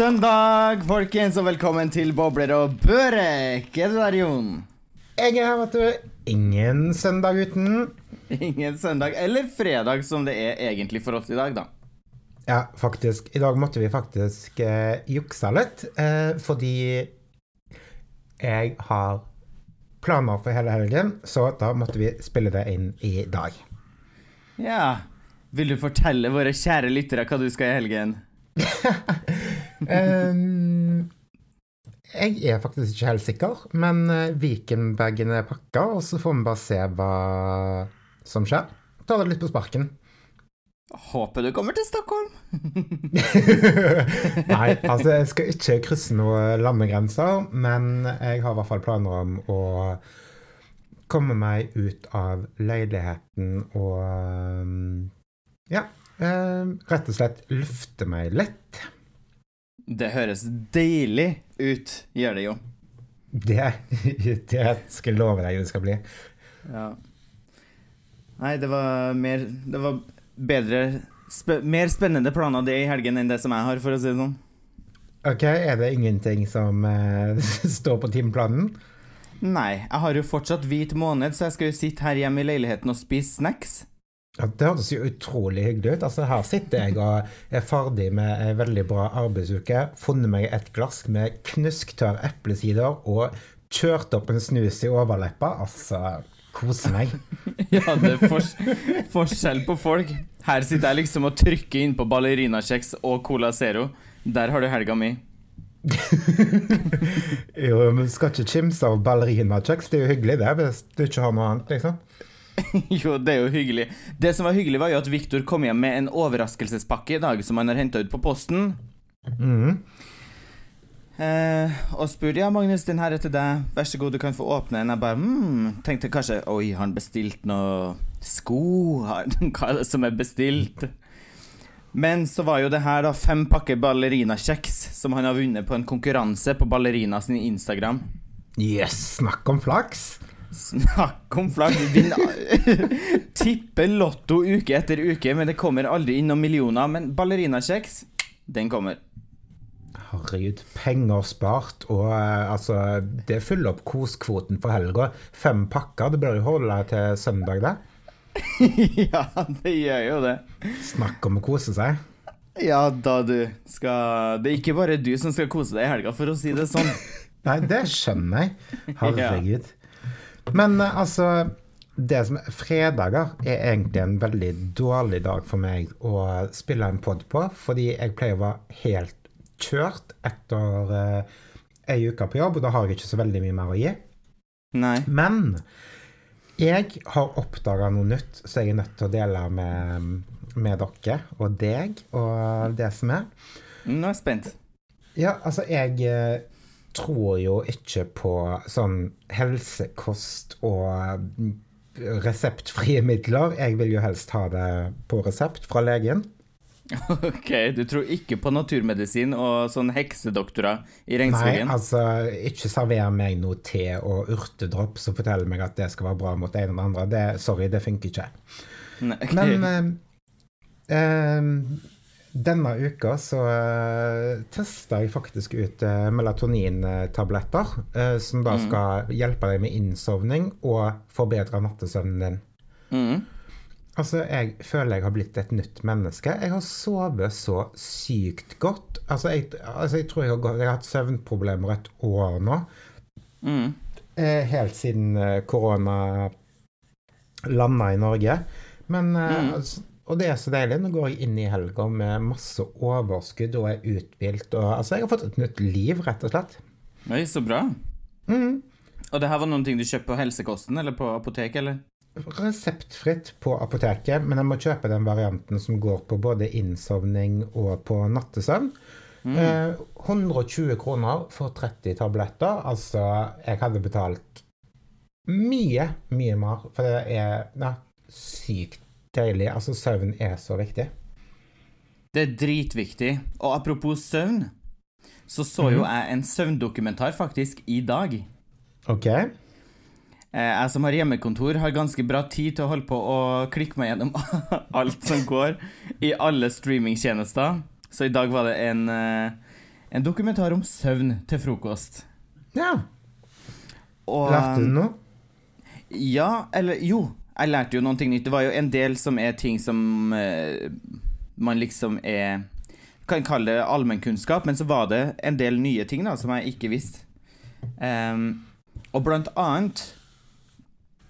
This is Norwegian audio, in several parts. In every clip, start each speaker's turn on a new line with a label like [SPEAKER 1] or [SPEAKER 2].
[SPEAKER 1] Søndag, folkens, og velkommen til Bobler og Børek. Er du der, Jon?
[SPEAKER 2] Jeg er her, vet du. Ingen søndag uten.
[SPEAKER 1] Ingen søndag eller fredag, som det er egentlig for oss i dag, da.
[SPEAKER 2] Ja, faktisk. I dag måtte vi faktisk eh, jukse litt, eh, fordi jeg har planer for hele helgen, så da måtte vi spille det inn i dag.
[SPEAKER 1] Ja. Vil du fortelle våre kjære lyttere hva du skal i helgen?
[SPEAKER 2] um, jeg er faktisk ikke helt sikker, men Vikenbagen er pakka, og så får vi bare se hva som skjer. Ta det litt på sparken.
[SPEAKER 1] Håper du kommer til Stockholm.
[SPEAKER 2] Nei, altså jeg skal ikke krysse noen landegrenser, men jeg har i hvert fall planer om å komme meg ut av leiligheten og um, ja, uh, rett og slett lufte meg litt.
[SPEAKER 1] Det høres deilig ut, gjør det jo.
[SPEAKER 2] Det, det skal jeg love deg det skal bli.
[SPEAKER 1] Ja. Nei, det var mer Det var bedre spe, Mer spennende planer det i helgen enn det som jeg har, for å si det sånn.
[SPEAKER 2] OK, er det ingenting som uh, står på timeplanen?
[SPEAKER 1] Nei, jeg har jo fortsatt hvit måned, så jeg skal jo sitte her hjemme i leiligheten og spise snacks.
[SPEAKER 2] Ja, Det høres jo utrolig hyggelig ut. Altså, her sitter jeg og er ferdig med ei veldig bra arbeidsuke. Funnet meg et glass med knusktørr eplesider og kjørt opp en snus i overleppa. Altså, kose meg.
[SPEAKER 1] ja, det er fors forskjell på folk. Her sitter jeg liksom og trykker inn på ballerinakjeks og Cola Zero. Der har du helga mi.
[SPEAKER 2] jo, men skal ikke kimse av ballerinakjeks. Det er jo hyggelig, det, hvis du ikke har noe annet, liksom.
[SPEAKER 1] jo, det er jo hyggelig. Det som var hyggelig, var jo at Viktor kom hjem med en overraskelsespakke i dag som han har henta ut på posten.
[SPEAKER 2] Mm.
[SPEAKER 1] Eh, og spurte ja, Magnus, den her er til deg. Vær så god, du kan få åpne den. Jeg bare mm, tenkte kanskje Oi, har han bestilt noe sko? Hva er det som er bestilt? Men så var jo det her da fem pakker ballerinakjeks som han har vunnet på en konkurranse på Ballerina sin Instagram.
[SPEAKER 2] Yes, snakk om flaks.
[SPEAKER 1] Snakk om flagg! Tipper Lotto uke etter uke, men det kommer aldri inn noen millioner. Men ballerinakjeks, den kommer.
[SPEAKER 2] Herregud, penger spart, og uh, altså Det fyller opp koskvoten for helga. Fem pakker, det bør jo holde til søndag, det.
[SPEAKER 1] ja, det gjør jo det.
[SPEAKER 2] Snakk om å kose seg.
[SPEAKER 1] Ja da, du. Skal Det er ikke bare du som skal kose deg i helga, for å si det sånn.
[SPEAKER 2] Nei, det skjønner jeg. Herregud. ja. Men altså det som er Fredager er egentlig en veldig dårlig dag for meg å spille en pod på, fordi jeg pleier å være helt kjørt etter uh, ei uke på jobb, og da har jeg ikke så veldig mye mer å gi.
[SPEAKER 1] Nei.
[SPEAKER 2] Men jeg har oppdaga noe nytt, så jeg er nødt til å dele med, med dere og deg og det som er.
[SPEAKER 1] Nå er jeg spent.
[SPEAKER 2] Ja, altså, jeg eh, tror jo ikke på sånn helsekost og reseptfrie midler. Jeg vil jo helst ha det på resept fra legen.
[SPEAKER 1] Ok, du tror ikke på naturmedisin og sånn heksedoktorer i regnskogen?
[SPEAKER 2] Nei, altså, ikke server meg noe te og urtedropp som forteller meg at det skal være bra mot det ene og det andre. Det, sorry, det funker ikke.
[SPEAKER 1] Nei, okay.
[SPEAKER 2] Men eh, eh, denne uka så uh, testa jeg faktisk ut uh, melatonintabletter, uh, som da
[SPEAKER 1] Mm.
[SPEAKER 2] skal hjelpe deg med innsovning og forbedre nattesøvnen din.
[SPEAKER 1] Mm.
[SPEAKER 2] Altså, jeg føler jeg har blitt et nytt menneske. Jeg har sovet så sykt godt. Altså, jeg, altså, jeg tror jeg har, jeg har hatt søvnproblemer et år nå.
[SPEAKER 1] Mm.
[SPEAKER 2] Eh, helt siden eh, korona landa i Norge. Men eh,
[SPEAKER 1] Mm.
[SPEAKER 2] altså, Og det er så deilig. Nå går jeg inn i helga med masse overskudd og er uthvilt. Og, altså, jeg har fått et nytt liv, rett og slett.
[SPEAKER 1] Oi, så bra.
[SPEAKER 2] Mm.
[SPEAKER 1] Og det her var noen ting du kjøpte på helsekosten eller på apoteket, eller?
[SPEAKER 2] Reseptfritt på apoteket, men jeg må kjøpe den varianten som går på både innsovning og på nattesøvn.
[SPEAKER 1] Mm.
[SPEAKER 2] Eh, 120 kroner for 30 tabletter. Altså, jeg hadde betalt mye, mye mer, for det er ja, sykt deilig. Altså, søvn er så viktig.
[SPEAKER 1] Det er dritviktig. Og apropos søvn, så så jo jeg en søvndokumentar faktisk i dag.
[SPEAKER 2] OK?
[SPEAKER 1] Eh, Jeg som har hjemmekontor, har ganske bra tid til å holde på å klikke meg gjennom alt som går i alle streamingtjenester. Så i dag var det en, eh, en dokumentar om søvn til frokost.
[SPEAKER 2] Ja.
[SPEAKER 1] Og,
[SPEAKER 2] Lærte du noe?
[SPEAKER 1] Ja, eller jo. Jeg lærte jo noen ting nytt. Det var jo en del som er ting som eh, man liksom er Kan kalle det allmennkunnskap, men så var det en del nye ting da som jeg ikke visste. Um, og blant annet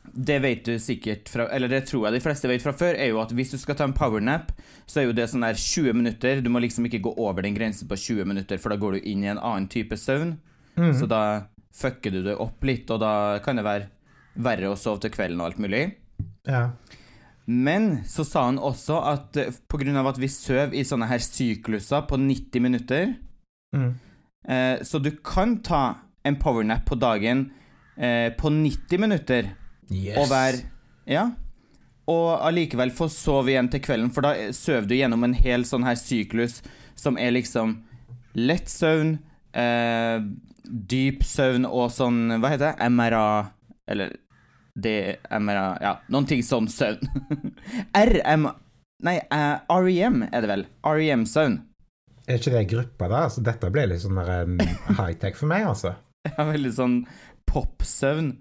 [SPEAKER 1] Det vet du sikkert fra Eller det tror jeg de fleste vet fra før, er jo at hvis du skal ta en powernap, så er jo det sånn der 20 minutter. Du må liksom ikke gå over den grensen på 20 minutter, for da går du inn i en annen type søvn.
[SPEAKER 2] Mm.
[SPEAKER 1] Så da fucker du det opp litt, og da kan det være verre å sove til kvelden og alt mulig.
[SPEAKER 2] Ja.
[SPEAKER 1] Men så sa han også at pga. på grunn av at vi sover i sånne her sykluser på 90 minutter,
[SPEAKER 2] Mm.
[SPEAKER 1] eh, så du kan ta en powernap på dagen eh, på 90 minutter
[SPEAKER 2] Yes.
[SPEAKER 1] og være Ja. Og allikevel få sove igjen til kvelden, for da søv sover du gjennom en hel sånn her syklus som er liksom lett søvn, eh, dyp søvn og sånn Hva heter det? MRA Eller det MRA Ja, noen ting sånn søvn. RM Nei, uh, REM er det vel. REM-søvn.
[SPEAKER 2] Er ikke det gruppa, da? Altså, dette ble litt sånn high-tech for meg, altså.
[SPEAKER 1] Ja, veldig sånn popsøvn.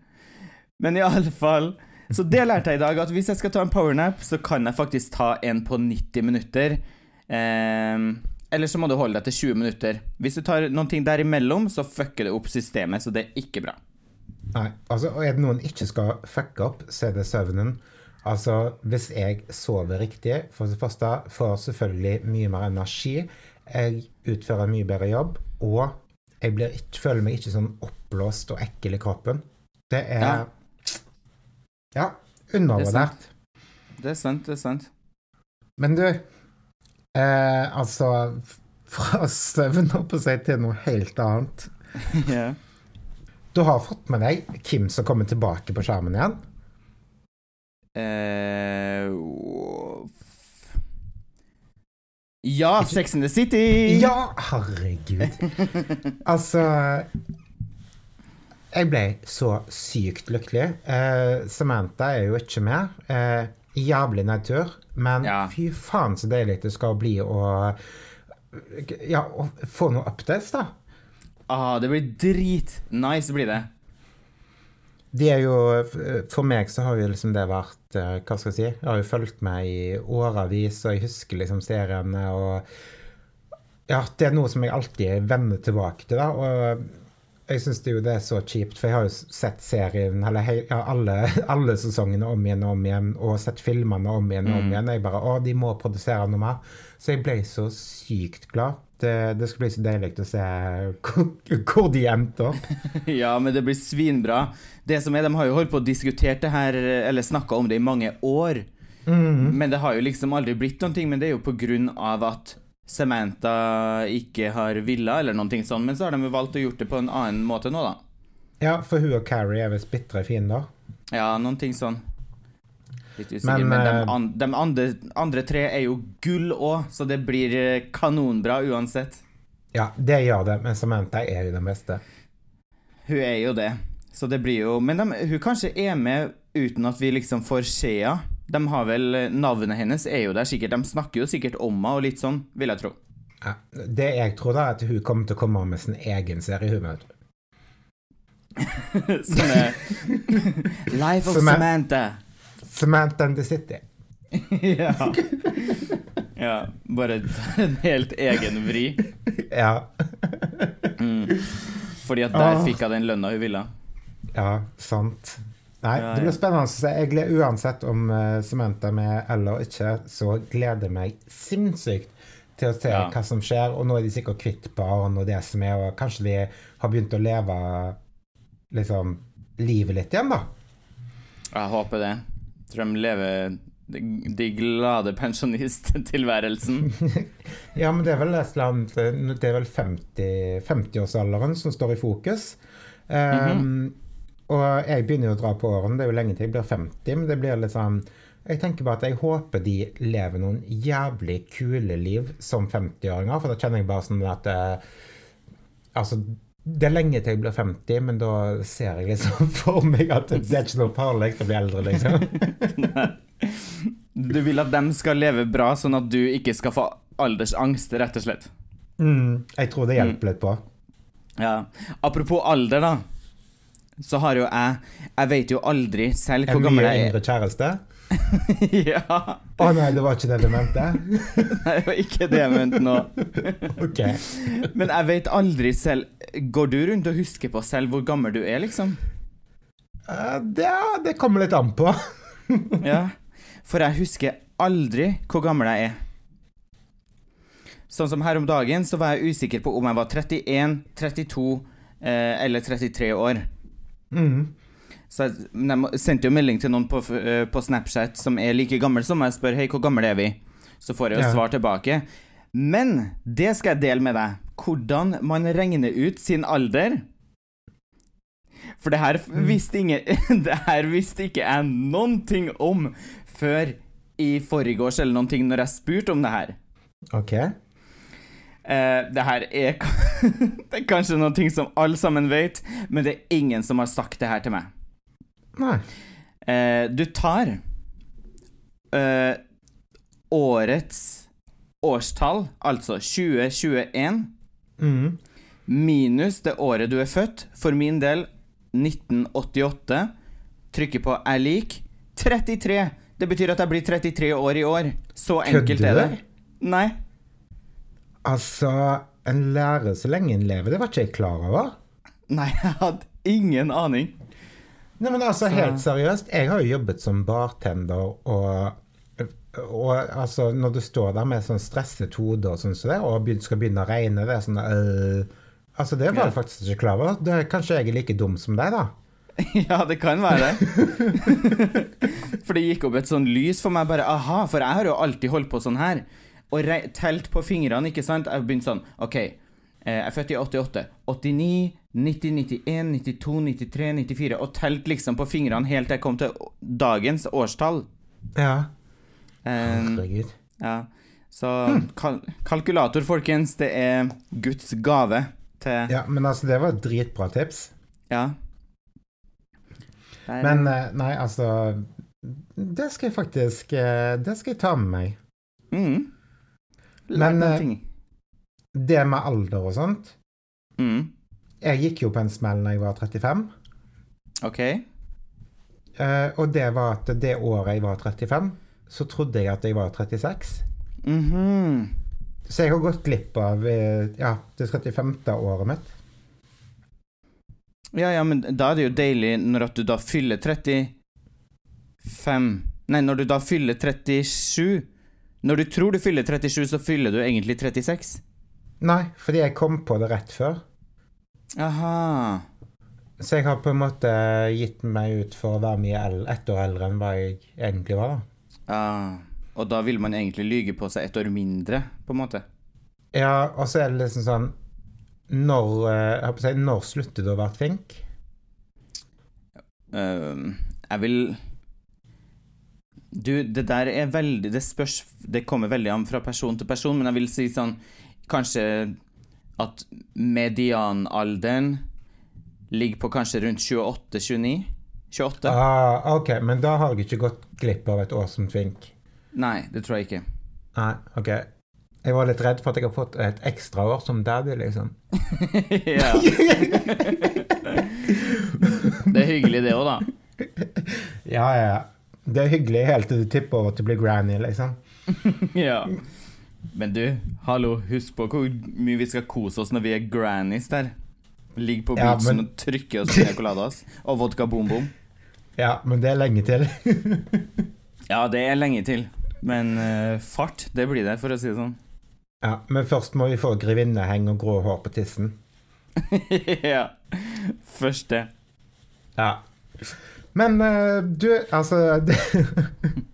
[SPEAKER 1] Men i alle fall Så det lærte jeg i dag, at hvis jeg skal ta en powernap, så kan jeg faktisk ta en på 90 minutter. Ehm, eller så må du holde deg til 20 minutter. Hvis du tar noen ting derimellom, så fucker det opp systemet, så det er ikke bra.
[SPEAKER 2] Nei, altså, og er det noen ikke skal fucke opp, så er det søvnen. Altså, hvis jeg sover riktig, for det første får jeg selvfølgelig mye mer energi, jeg utfører mye bedre jobb, og jeg blir ikke, føler meg ikke sånn oppblåst og ekkel i kroppen. Det er
[SPEAKER 1] Ja.
[SPEAKER 2] Ja, undervurdert.
[SPEAKER 1] Det er sant, det er sant.
[SPEAKER 2] Men du, eh, altså Fra søvn opp og si til noe helt annet.
[SPEAKER 1] ja.
[SPEAKER 2] Du har fått med deg Kim som kommer tilbake på skjermen igjen?
[SPEAKER 1] Uh, ja, Sex in the City!
[SPEAKER 2] Ja, herregud. Altså Jeg ble så sykt lykkelig. Uh, Samantha er jo ikke med. Uh, jævlig nedtur. Men
[SPEAKER 1] Ja.
[SPEAKER 2] fy faen så deilig det skal bli å Ja, få noe updates, da.
[SPEAKER 1] Ah, det blir drit. Nice blir det.
[SPEAKER 2] De er jo For meg så har jo liksom det vært eh, Hva skal jeg si? Jeg har jo fulgt med i årevis, og jeg husker liksom seriene og Ja, det er noe som jeg alltid vender tilbake til, da. Og jeg syns jo det er så kjipt, for jeg har jo sett serien eller hei, ja, alle, alle sesongene om igjen og om igjen, og sett filmene om igjen og om igjen. Og Jeg bare Å, de må produsere noe mer. Så jeg ble så sykt glad. Det, det skal bli så deilig å se hvor, de endte opp.
[SPEAKER 1] Ja, men det blir svinbra. Det som er, De har jo holdt på å diskutere det her, eller snakka om det i mange år. Men det har jo liksom aldri blitt noen ting. Men det er jo på grunn av at Samantha ikke har villa, eller noen ting sånn. Men så har de jo valgt å gjort det på en annen måte nå, da.
[SPEAKER 2] Ja, for hun og Carrie er visst bitre fiender.
[SPEAKER 1] Ja, noen ting sånn. Litt usikker. Men,
[SPEAKER 2] Men,
[SPEAKER 1] de,
[SPEAKER 2] eh,
[SPEAKER 1] an, de andre, andre tre er jo gull òg, så det blir eh, kanonbra uansett.
[SPEAKER 2] Ja, det gjør det, men Samantha er jo den beste.
[SPEAKER 1] Hun er jo det. Så det blir jo Men de, hun kanskje er med uten at vi liksom får se henne. De har vel Navnet hennes er jo der sikkert. De snakker jo sikkert om henne og litt sånn, vil jeg tro.
[SPEAKER 2] Ja, det jeg tror, da, er at hun kommer til å komme med sin egen serie. Hun, vet du.
[SPEAKER 1] Som er Life of Samantha.
[SPEAKER 2] Samantha and the City.
[SPEAKER 1] ja. ja. Bare en helt egen vri.
[SPEAKER 2] Ja.
[SPEAKER 1] Fordi at der fikk hun den lønna hun ville.
[SPEAKER 2] ja, sant. Nei, det blir spennende Så. Jeg gleder uansett om uh, Samantha er med eller ikke, så gleder jeg meg sinnssykt til å se
[SPEAKER 1] Ja.
[SPEAKER 2] hva som skjer. Og nå er de sikkert kvitt barn og det som er, og kanskje de har begynt å leve liksom livet litt igjen, da.
[SPEAKER 1] Jeg håper det. Tror de lever de, de glade pensjonisttilværelsen.
[SPEAKER 2] Ja, men det er vel et eller annet Det er vel 50 50-årsalderen som står i fokus. Um, Og jeg begynner jo å dra på årene. Det er jo lenge til jeg blir 50, men det blir litt sånn Jeg tenker bare at jeg håper de lever noen jævlig kule liv som 50-åringer, for da kjenner jeg bare sånn at uh, Altså, det er lenge til jeg blir 50, men da ser jeg liksom for meg at det er ikke noe farlig å bli eldre, liksom.
[SPEAKER 1] Du vil at dem skal leve bra, sånn at du ikke skal få aldersangst, rett og slett.
[SPEAKER 2] Mm, jeg tror det hjelper litt på.
[SPEAKER 1] Ja. Apropos alder, da. Så har jo jeg Jeg vet jo aldri selv hvor gammel
[SPEAKER 2] mye
[SPEAKER 1] jeg
[SPEAKER 2] yngre kjæreste?
[SPEAKER 1] ja.
[SPEAKER 2] Å nei, det var ikke det du mente?
[SPEAKER 1] Nei, det var ikke det jeg mente nå.
[SPEAKER 2] Ok.
[SPEAKER 1] Men jeg vet aldri selv Går du rundt og husker på selv hvor gammel du er, liksom?
[SPEAKER 2] Uh, det, det kommer litt an på.
[SPEAKER 1] Ja. For jeg husker aldri hvor gammel jeg er. Sånn som her om dagen, så var jeg usikker på om jeg var 31, 32 eh, eller 33 år.
[SPEAKER 2] Mm.
[SPEAKER 1] Så jeg, jeg sendte jo melding til noen på, eh, på Snapchat som er like gammel som meg, og spør hei, hvor gammel er vi? Så får jeg jo svar tilbake. Men det skal jeg dele med deg. Hvordan man regner ut sin alder. For det her visste, ingen, det her visste ikke jeg noen ting om før i forgårs eller noen ting, når jeg spurte om det her.
[SPEAKER 2] Ok.
[SPEAKER 1] Eh, det her er, det er kanskje noen ting som alle sammen vet, men det er ingen som har sagt det her til meg.
[SPEAKER 2] Nei.
[SPEAKER 1] Eh, du tar eh, årets årstall, altså 2021,
[SPEAKER 2] Mm.
[SPEAKER 1] minus det året du er født. For min del 1988. Trykker på 'er lik' 33. Det betyr at jeg blir 33 år i år. Så enkelt
[SPEAKER 2] Kødder
[SPEAKER 1] er det. Nei.
[SPEAKER 2] Altså, en lærer så lenge en lever, det var ikke jeg klar over.
[SPEAKER 1] Nei, jeg hadde ingen aning.
[SPEAKER 2] Nei, men altså, helt seriøst, jeg har jo jobbet som bartender, og, og altså, når du står der med sånn stresset hode og sånn som det, og skal begynne å regne, det er sånn øh, Altså, det var jeg faktisk ikke klar over. Da er kanskje jeg er like dum som deg, da.
[SPEAKER 1] Ja, det kan være det. for det gikk opp et sånn lys for meg, bare aha, for jeg har jo alltid holdt på sånn her. Og telt på fingrene, ikke sant. Jeg begynte sånn, OK, eh, jeg er født i 88. 89, 90, 91, 92, 93, 94. Og telt liksom på fingrene helt til jeg kom til dagens årstall.
[SPEAKER 2] Ja.
[SPEAKER 1] Eh,
[SPEAKER 2] Herregud.
[SPEAKER 1] ja. Så kal kalkulator, folkens, det er Guds gave til
[SPEAKER 2] Ja, men altså, det var et dritbra tips.
[SPEAKER 1] Ja. Det er-
[SPEAKER 2] Men eh, nei, altså Det skal jeg faktisk eh, Det skal jeg ta med meg.
[SPEAKER 1] mm.
[SPEAKER 2] Men, eh. Det med alder og sånt
[SPEAKER 1] Mm.
[SPEAKER 2] Jeg gikk jo på en smell da jeg var 35.
[SPEAKER 1] OK.
[SPEAKER 2] Uh, og det var at det året jeg var 35, så trodde jeg at jeg var 36.
[SPEAKER 1] Mhm.
[SPEAKER 2] Så jeg har gått glipp av eh, ja, det 35. året mitt.
[SPEAKER 1] Ja, ja, men da er det jo deilig når at du da fyller 35 Nei, når du da fyller 37 Når du tror du fyller 37, så fyller du egentlig 36.
[SPEAKER 2] Nei, fordi jeg kom på det rett før.
[SPEAKER 1] Aha.
[SPEAKER 2] Så jeg har på en måte gitt meg ut for å være mye ett år eldre enn hva jeg egentlig var.
[SPEAKER 1] Ah. Og da vil man egentlig lyge på seg et år mindre, på en måte.
[SPEAKER 2] Ja, og så er det liksom sånn Når, eh, jeg på å si, når slutter du å være flink?
[SPEAKER 1] Uh, jeg vil Du, det der er veldig Det spørs Det kommer veldig an fra person til person, men jeg vil si sånn Kanskje at medianalderen ligger på kanskje rundt 28-29? 28?
[SPEAKER 2] Ah, ok, men da har jeg ikke gått glipp av et år som flink.
[SPEAKER 1] Nei, det tror jeg ikke.
[SPEAKER 2] Nei, ok. Jeg var litt redd for at jeg har fått et ekstra år som daddy, liksom.
[SPEAKER 1] ja. det er hyggelig, det òg, da.
[SPEAKER 2] Ja, ja. Det er hyggelig helt til du tipper over til å bli granny, liksom.
[SPEAKER 1] ja. Men du, hallo, husk på hvor mye vi skal kose oss når vi er grannies der. Ligger på
[SPEAKER 2] Ja,
[SPEAKER 1] beachen
[SPEAKER 2] men-
[SPEAKER 1] og trykke oss med coladas. Og vodka boom.
[SPEAKER 2] Ja, men det er lenge til.
[SPEAKER 1] Ja, det er lenge til. Men uh, fart, det blir det, for å si det sånn.
[SPEAKER 2] Ja, Men først må vi få grevinneheng og grå hår på tissen.
[SPEAKER 1] ja. Først det.
[SPEAKER 2] Ja. Men uh, du, altså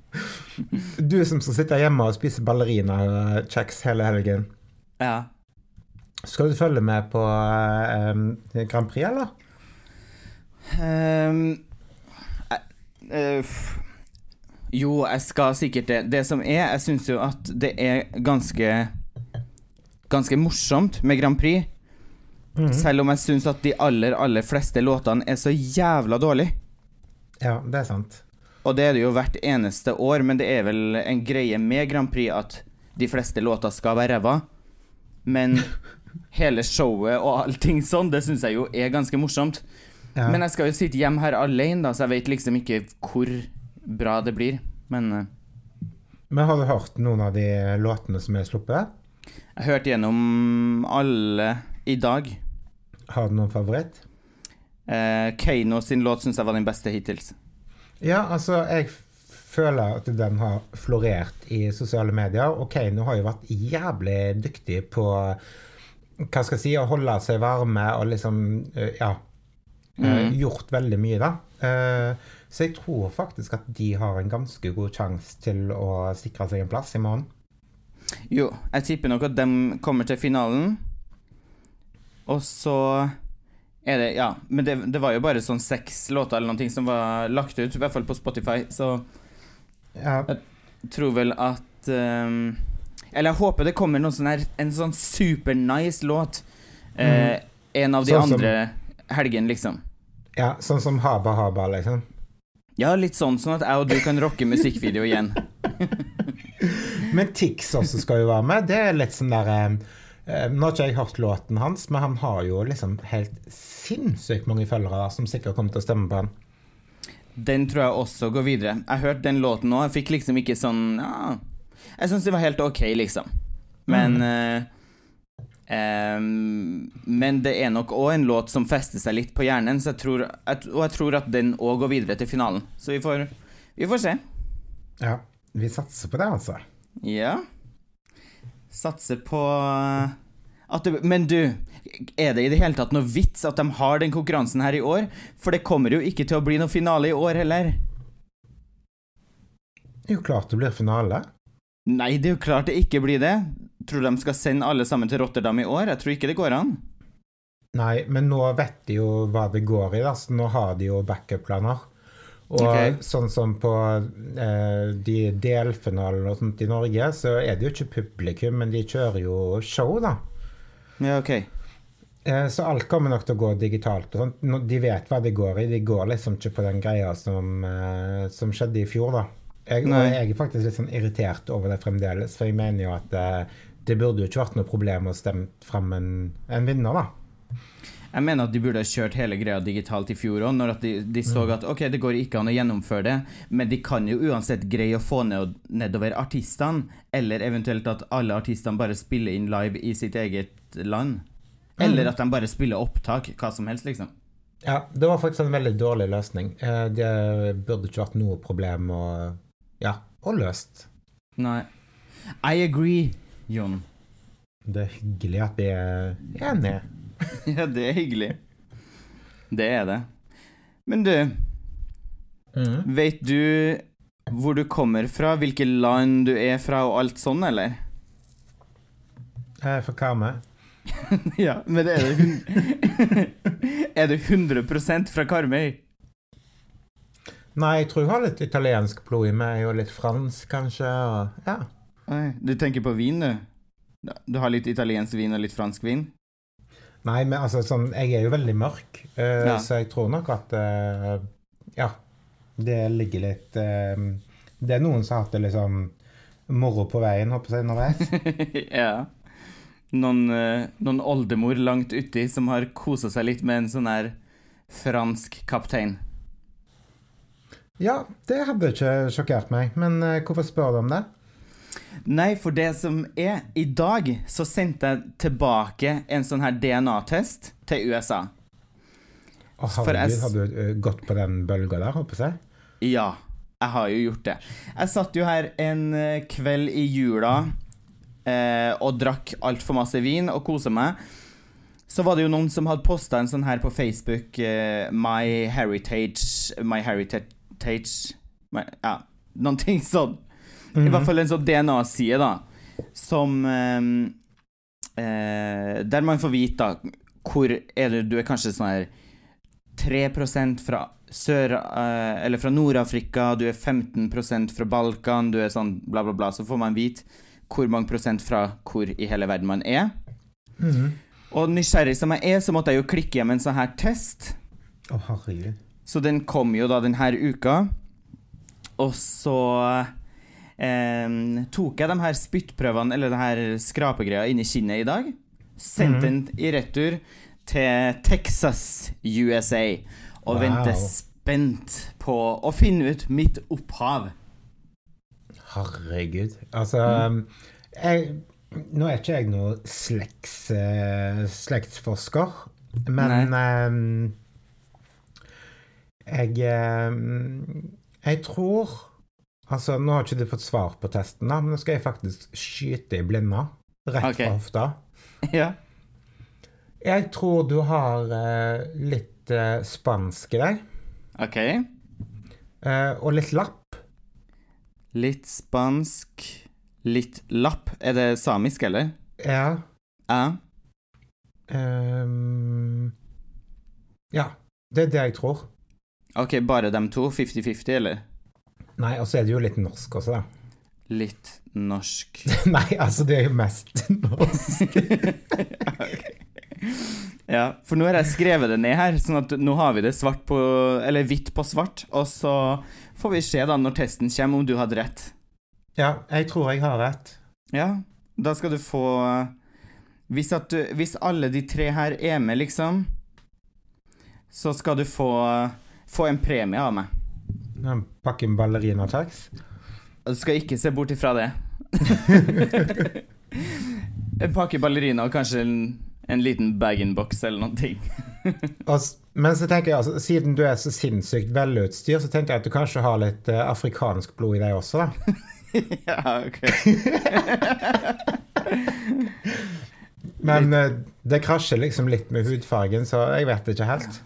[SPEAKER 2] Du som skal sitte hjemme og spise ballerina-kjeks hele helgen.
[SPEAKER 1] Ja.
[SPEAKER 2] Skal du følge med på eh, Grand Prix, eller?
[SPEAKER 1] Um, eh, eh, jo, jeg skal sikkert det. Det som er, jeg syns jo at det er ganske Ganske morsomt med Grand Prix. Selv om jeg syns at de aller, aller fleste låtene er så jævla dårlige.
[SPEAKER 2] Ja, det er sant.
[SPEAKER 1] Og det er det jo hvert eneste år, men det er vel en greie med Grand Prix at de fleste låter skal være ræva, men hele showet og allting sånn, det syns jeg jo er ganske morsomt.
[SPEAKER 2] Ja.
[SPEAKER 1] Men jeg skal jo sitte hjemme her alene, da, så jeg vet liksom ikke hvor bra det blir. Men uh,
[SPEAKER 2] Men har du hørt noen av de låtene som er sluppet?
[SPEAKER 1] jeg hørte gjennom alle i dag.
[SPEAKER 2] Har du noen favoritt?
[SPEAKER 1] Uh, Keiino sin låt syns jeg var den beste hittils.
[SPEAKER 2] Ja, altså, jeg føler at den har florert i sosiale medier, og Keiino har jo vært jævlig dyktig på hva skal jeg si, å holde seg varme og liksom eh, Ja. eh,
[SPEAKER 1] Mm.
[SPEAKER 2] Gjort veldig mye, da. Eh, Så jeg tror faktisk at de har en ganske god sjanse til å sikre seg en plass i morgen.
[SPEAKER 1] Jo, jeg tipper nok at de kommer til finalen. Og så det Ja, men det, det var jo bare sånn seks låter eller noe som var lagt ut, i hvert fall på Spotify, så
[SPEAKER 2] Ja,
[SPEAKER 1] jeg tror vel at um, Eller jeg håper det kommer noen sånn her en sånn supernice låt. Eh, En av de
[SPEAKER 2] Sånn
[SPEAKER 1] andre helgene, liksom.
[SPEAKER 2] ja sånn som Haba Haba, liksom.
[SPEAKER 1] Ja, litt sånn, sånn at jeg og du kan rocke musikkvideo igjen.
[SPEAKER 2] Men Tix også skal jo være med. Det er litt sånn der eh, eh, Nå har ikke jeg hørt låten hans, men han har jo liksom helt sinnssykt mange følgere som sikkert kommer til å stemme på han.
[SPEAKER 1] Den tror jeg også går videre. Jeg hørte den låten nå, jeg fikk liksom ikke sånn ja, Jeg syns det var helt ok, liksom. Men eh, em, Men det er nok òg en låt som fester seg litt på hjernen, så jeg tror, og jeg tror at den òg går videre til finalen. Så vi får, vi får se.
[SPEAKER 2] Ja, vi satser på det, altså.
[SPEAKER 1] Ja. Satser på eh, at det, Men du, er det i det hele tatt noe vits at de har den konkurransen her i år? For det kommer jo ikke til å bli noe finale i år heller.
[SPEAKER 2] Det er jo klart det blir finale.
[SPEAKER 1] Nei, det er jo klart det ikke blir det. Tror du de skal sende alle sammen til Rotterdam i år? Jeg tror ikke det går an.
[SPEAKER 2] Nei, men nå vet de jo hva det går i, da, så nå har de jo backup-planer. Og
[SPEAKER 1] okay.
[SPEAKER 2] sånn som på eh, de delfinalene og sånt i Norge, så er det jo ikke publikum, men de kjører jo show, da.
[SPEAKER 1] Ja, ok.
[SPEAKER 2] Eh, Så alt kommer nok til å gå digitalt. og sånt. De vet hva de går i. De går liksom ikke på den greia som, eh, som skjedde i fjor, da. Jeg, jeg er faktisk litt sånn irritert over det fremdeles, for jeg mener jo at eh, det burde jo ikke vært noe problem å stemme fram en, en vinner, da.
[SPEAKER 1] Jeg mener at de burde ha kjørt hele greia digitalt i fjor òg, når de, de så at ok, det går ikke an å gjennomføre det, men de kan jo uansett greie å få ned, nedover artistene, eller eventuelt at alle artistene bare spiller inn live i sitt eget land. Eller at de bare spiller opptak, hva som helst, liksom.
[SPEAKER 2] Ja, det var faktisk en veldig dårlig løsning. Eh, Det burde ikke vært noe problem å Ja, å løst.
[SPEAKER 1] Nei. I agree, Jon.
[SPEAKER 2] Det er hyggelig at vi er enige.
[SPEAKER 1] Ja, det er hyggelig. Det er det. Men du, vet du hvor du kommer fra, hvilke land du er fra og alt sånn, eller?
[SPEAKER 2] Jeg er fra Karmøy.
[SPEAKER 1] Ja, men er det hun- Er du 100% fra Karmøy?
[SPEAKER 2] Nei, jeg tror jeg har litt italiensk blod i meg, og litt fransk, kanskje. Og, ja.
[SPEAKER 1] Du tenker på vin, du? Du har litt italiensk vin og litt fransk vin?
[SPEAKER 2] Nei, men altså sånn Jeg er jo veldig mørk, uh,
[SPEAKER 1] Ja.
[SPEAKER 2] så jeg tror nok at uh, Ja. Det ligger litt uh, Det er noen som har hatt det liksom moro på veien, håper jeg, underveis.
[SPEAKER 1] ja. Noen, noen oldemor langt uti som har kosa seg litt med en sånn her fransk kaptein.
[SPEAKER 2] Ja, det hadde ikke sjokkert meg, men hvorfor spør du om det?
[SPEAKER 1] Nei, for det som er I dag så sendte jeg tilbake en sånn her DNA-test til USA.
[SPEAKER 2] Og
[SPEAKER 1] jeg
[SPEAKER 2] har du eh, gått på den bølga der, håper jeg?
[SPEAKER 1] Ja, jeg har jo gjort det. Jeg satt jo her en eh, kveld i jula eh, og drakk altfor masse vin og kosa meg. Så var det jo noen som hadde posta en sånn her på Facebook eh, My Heritage My Heritage my, Ja, noen ting sånn. I hvert fall en sånn DNA-side, da. Som eh, eh, Der man får vite, da, hvor er det du er kanskje sånn her 3 fra sør eh, Eller fra Nord-Afrika, du er 15% fra Balkan, du er sånn bla, bla, bla. Så får man vite hvor mange prosent fra hvor i hele verden man er.
[SPEAKER 2] Mhm.
[SPEAKER 1] Og nysgjerrig som jeg er, så måtte jeg jo klikke hjem en sånn her test.
[SPEAKER 2] Oh.
[SPEAKER 1] Så den kom jo da denne uka. Og så eh, tok jeg de her spyttprøvene, eller de her skrapegreia, i kinnet i dag. Sendte den i retur til Texas, USA, og
[SPEAKER 2] Wow.
[SPEAKER 1] venter spent på å finne ut mitt opphav.
[SPEAKER 2] Herregud. Altså jeg, Nå er ikke jeg noe slekts, eh, slektsforsker, men um, jeg eh, Jeg tror Altså, nå har ikke du fått svar på testen, da, men nå skal jeg faktisk skyte i blinde. Rett
[SPEAKER 1] okay.
[SPEAKER 2] fra hofta.
[SPEAKER 1] ja.
[SPEAKER 2] Jeg tror du har uh, litt uh, spansk i deg,
[SPEAKER 1] OK.
[SPEAKER 2] Uh, og litt lapp.
[SPEAKER 1] Litt spansk, litt lapp. Er det samisk, eller?
[SPEAKER 2] Ja.
[SPEAKER 1] Ja.
[SPEAKER 2] Um, ja. Det er det jeg tror.
[SPEAKER 1] OK, bare dem to? 50-50, eller?
[SPEAKER 2] Nei, og så er det jo litt norsk også, da.
[SPEAKER 1] Litt norsk.
[SPEAKER 2] Nei, altså, det er jo mest norsk.
[SPEAKER 1] Ja, for nå har jeg skrevet det ned her, sånn at nå har vi det svart på Eller hvitt på svart, og så får vi se da når testen kommer, om du hadde rett.
[SPEAKER 2] Ja, jeg tror jeg har rett.
[SPEAKER 1] Ja, da skal du få Hvis, du, hvis alle de tre her er med, liksom, så skal du få, få en premie av meg.
[SPEAKER 2] En pakke med ballerinatax.
[SPEAKER 1] Du skal ikke se bort ifra det. en pakke ballerina og kanskje en, en liten bag-in-box eller noen ting.
[SPEAKER 2] Men så tenker jeg, altså, siden du er så sinnssykt velutstyrt, så tenker jeg at du kanskje har litt uh, afrikansk blod i deg også, da.
[SPEAKER 1] ja, ok.
[SPEAKER 2] Men uh, det krasjer liksom litt med hudfargen, så jeg vet ikke helt.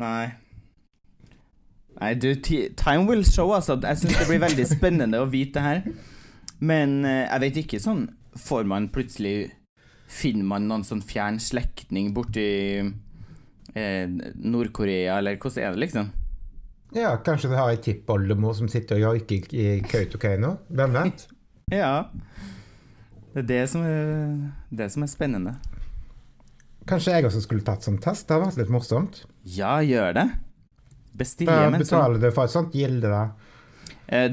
[SPEAKER 1] Nei. Nei, du, time will show, altså. Jeg syns det blir veldig spennende å vite det her. Men eh, jeg vet ikke sånn Får man plutselig Finner man noen sånn fjern slektning borti eh, Nord-Korea, eller hvordan er det, liksom?
[SPEAKER 2] Ja, kanskje du har ei tippoldemor som sitter og joiker i Kautokeino. Hvem vet?
[SPEAKER 1] Ja. Det er det som er, det som er spennende.
[SPEAKER 2] Kanskje jeg også skulle tatt sånn test? Det hadde vært litt morsomt.
[SPEAKER 1] Ja, gjør det. Bestill
[SPEAKER 2] Da
[SPEAKER 1] hjem en sånn.
[SPEAKER 2] betaler du for et sånt gilde, da.
[SPEAKER 1] Eh,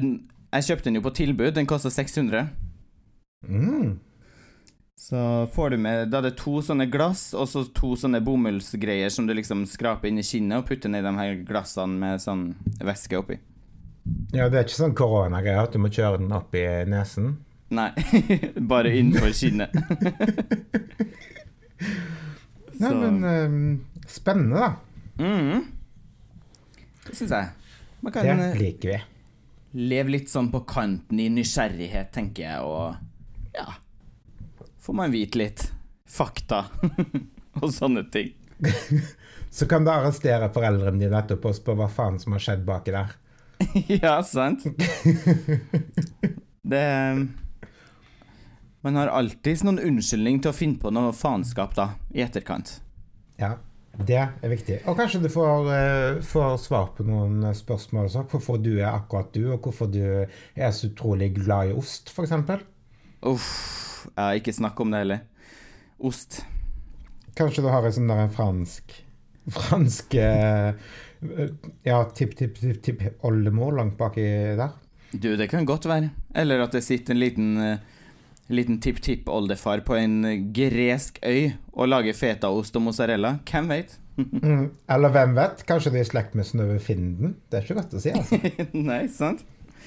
[SPEAKER 1] Jeg kjøpte den jo på tilbud. Den kosta 600.
[SPEAKER 2] Mm.
[SPEAKER 1] Så får du med Da er det to sånne glass, og så to sånne bomullsgreier som du liksom skraper inn i kinnet og putter ned i de her glassene med sånn væske oppi.
[SPEAKER 2] Ja, det er ikke sånn koronagreie at du må kjøre den opp i nesen.
[SPEAKER 1] Nei, bare innenfor kinnet.
[SPEAKER 2] Nei, men um, spennende, da.
[SPEAKER 1] Mhm. Syns jeg. Man kan
[SPEAKER 2] Det
[SPEAKER 1] eh,
[SPEAKER 2] liker vi.
[SPEAKER 1] leve litt sånn på kanten i nysgjerrighet, tenker jeg, og ja Får man vite litt fakta og sånne ting.
[SPEAKER 2] Så kan du arrestere foreldrene dine etterpå og spørre hva faen som har skjedd baki der.
[SPEAKER 1] ja, sant? Det Man har alltids noen unnskyldning til å finne på noe faenskap, da, i etterkant.
[SPEAKER 2] Ja, det er viktig. Og kanskje du får, eh, får svar på noen eh, spørsmål også. Hvorfor du er akkurat du, og hvorfor du er så utrolig glad i ost, f.eks.
[SPEAKER 1] Uff, ja, ikke snakk om det heller. Ost.
[SPEAKER 2] Kanskje du har en sånn der fransk Fransk eh, Ja, tipp-tipp-tipp-oldemor langt baki der.
[SPEAKER 1] Du, det kan godt være. Eller at det sitter en liten Liten tipp-tipp-oldefar på en gresk øy og lager fetaost og mozzarella. Hvem vet?
[SPEAKER 2] Mm. Eller hvem vet? Kanskje de er i slekt med Synnøve Finden? Det er ikke godt å si, altså.
[SPEAKER 1] Nei, sant?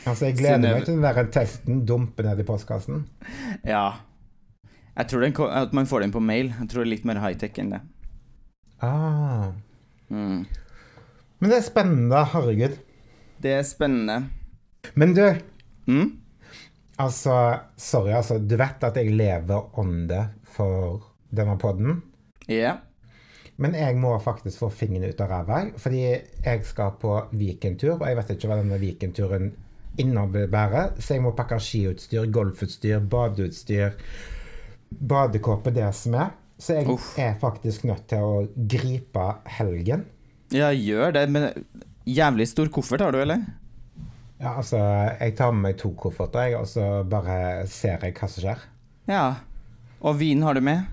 [SPEAKER 2] altså jeg gleder
[SPEAKER 1] Synnøve-
[SPEAKER 2] meg til den der testen dumpe ned i postkassen.
[SPEAKER 1] Ja. Jeg tror den, at man får den på mail. Jeg tror det er litt mer high-tech enn det.
[SPEAKER 2] Ah.
[SPEAKER 1] Mm.
[SPEAKER 2] Men det er spennende, herregud.
[SPEAKER 1] Det er spennende.
[SPEAKER 2] Men du,
[SPEAKER 1] Mm?
[SPEAKER 2] Altså Sorry, altså. Du vet at jeg lever ånde for denne podden?
[SPEAKER 1] Ja.
[SPEAKER 2] Men jeg må faktisk få fingeren ut av ræva, fordi jeg skal på Vikentur, og jeg vet ikke hva denne Vikenturen innebærer, så jeg må pakke skiutstyr, golfutstyr, badeutstyr, badekåpe, det som er. Så jeg
[SPEAKER 1] Uff.
[SPEAKER 2] er faktisk nødt til å gripe helgen.
[SPEAKER 1] ja, gjør det. Men jævlig stor koffert har du, eller?
[SPEAKER 2] Ja, altså, jeg tar med meg to kofferter, jeg, og så bare ser jeg hva som skjer.
[SPEAKER 1] Ja. Og vin har du med?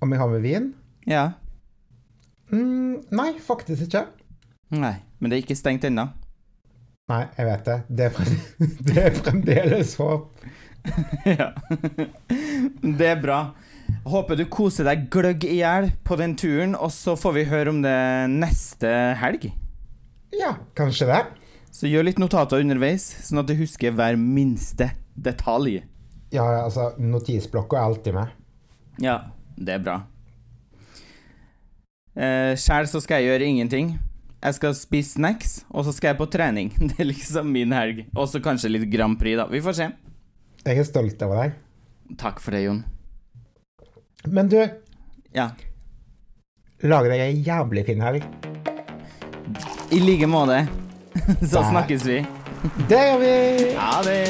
[SPEAKER 2] Om jeg har med vin?
[SPEAKER 1] Ja.
[SPEAKER 2] Mm, nei, faktisk ikke.
[SPEAKER 1] Nei, men det er ikke stengt ennå.
[SPEAKER 2] Nei, jeg vet det. Det er, frem, det er fremdeles håp.
[SPEAKER 1] ja. Det er bra. Håper du koser deg gløgg i hjel på den turen, og så får vi høre om det neste helg.
[SPEAKER 2] Ja, kanskje det.
[SPEAKER 1] Så gjør litt notater underveis, sånn at du husker hver minste detalj.
[SPEAKER 2] Ja, altså, notisblokka er alltid med.
[SPEAKER 1] Ja, det er bra. Eh, Sjæl så skal jeg gjøre ingenting. Jeg skal spise snacks, og så skal jeg på trening. Det er liksom min helg. Og så kanskje litt Grand Prix, da. Vi får se.
[SPEAKER 2] Jeg er stolt over deg.
[SPEAKER 1] Takk for det, Jon.
[SPEAKER 2] Men du,
[SPEAKER 1] Ja.
[SPEAKER 2] lag deg ei jævlig fin helg.
[SPEAKER 1] I like måte. Så snakkes vi.
[SPEAKER 2] Det gjør vi!
[SPEAKER 1] Ha det.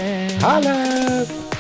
[SPEAKER 2] Ha det!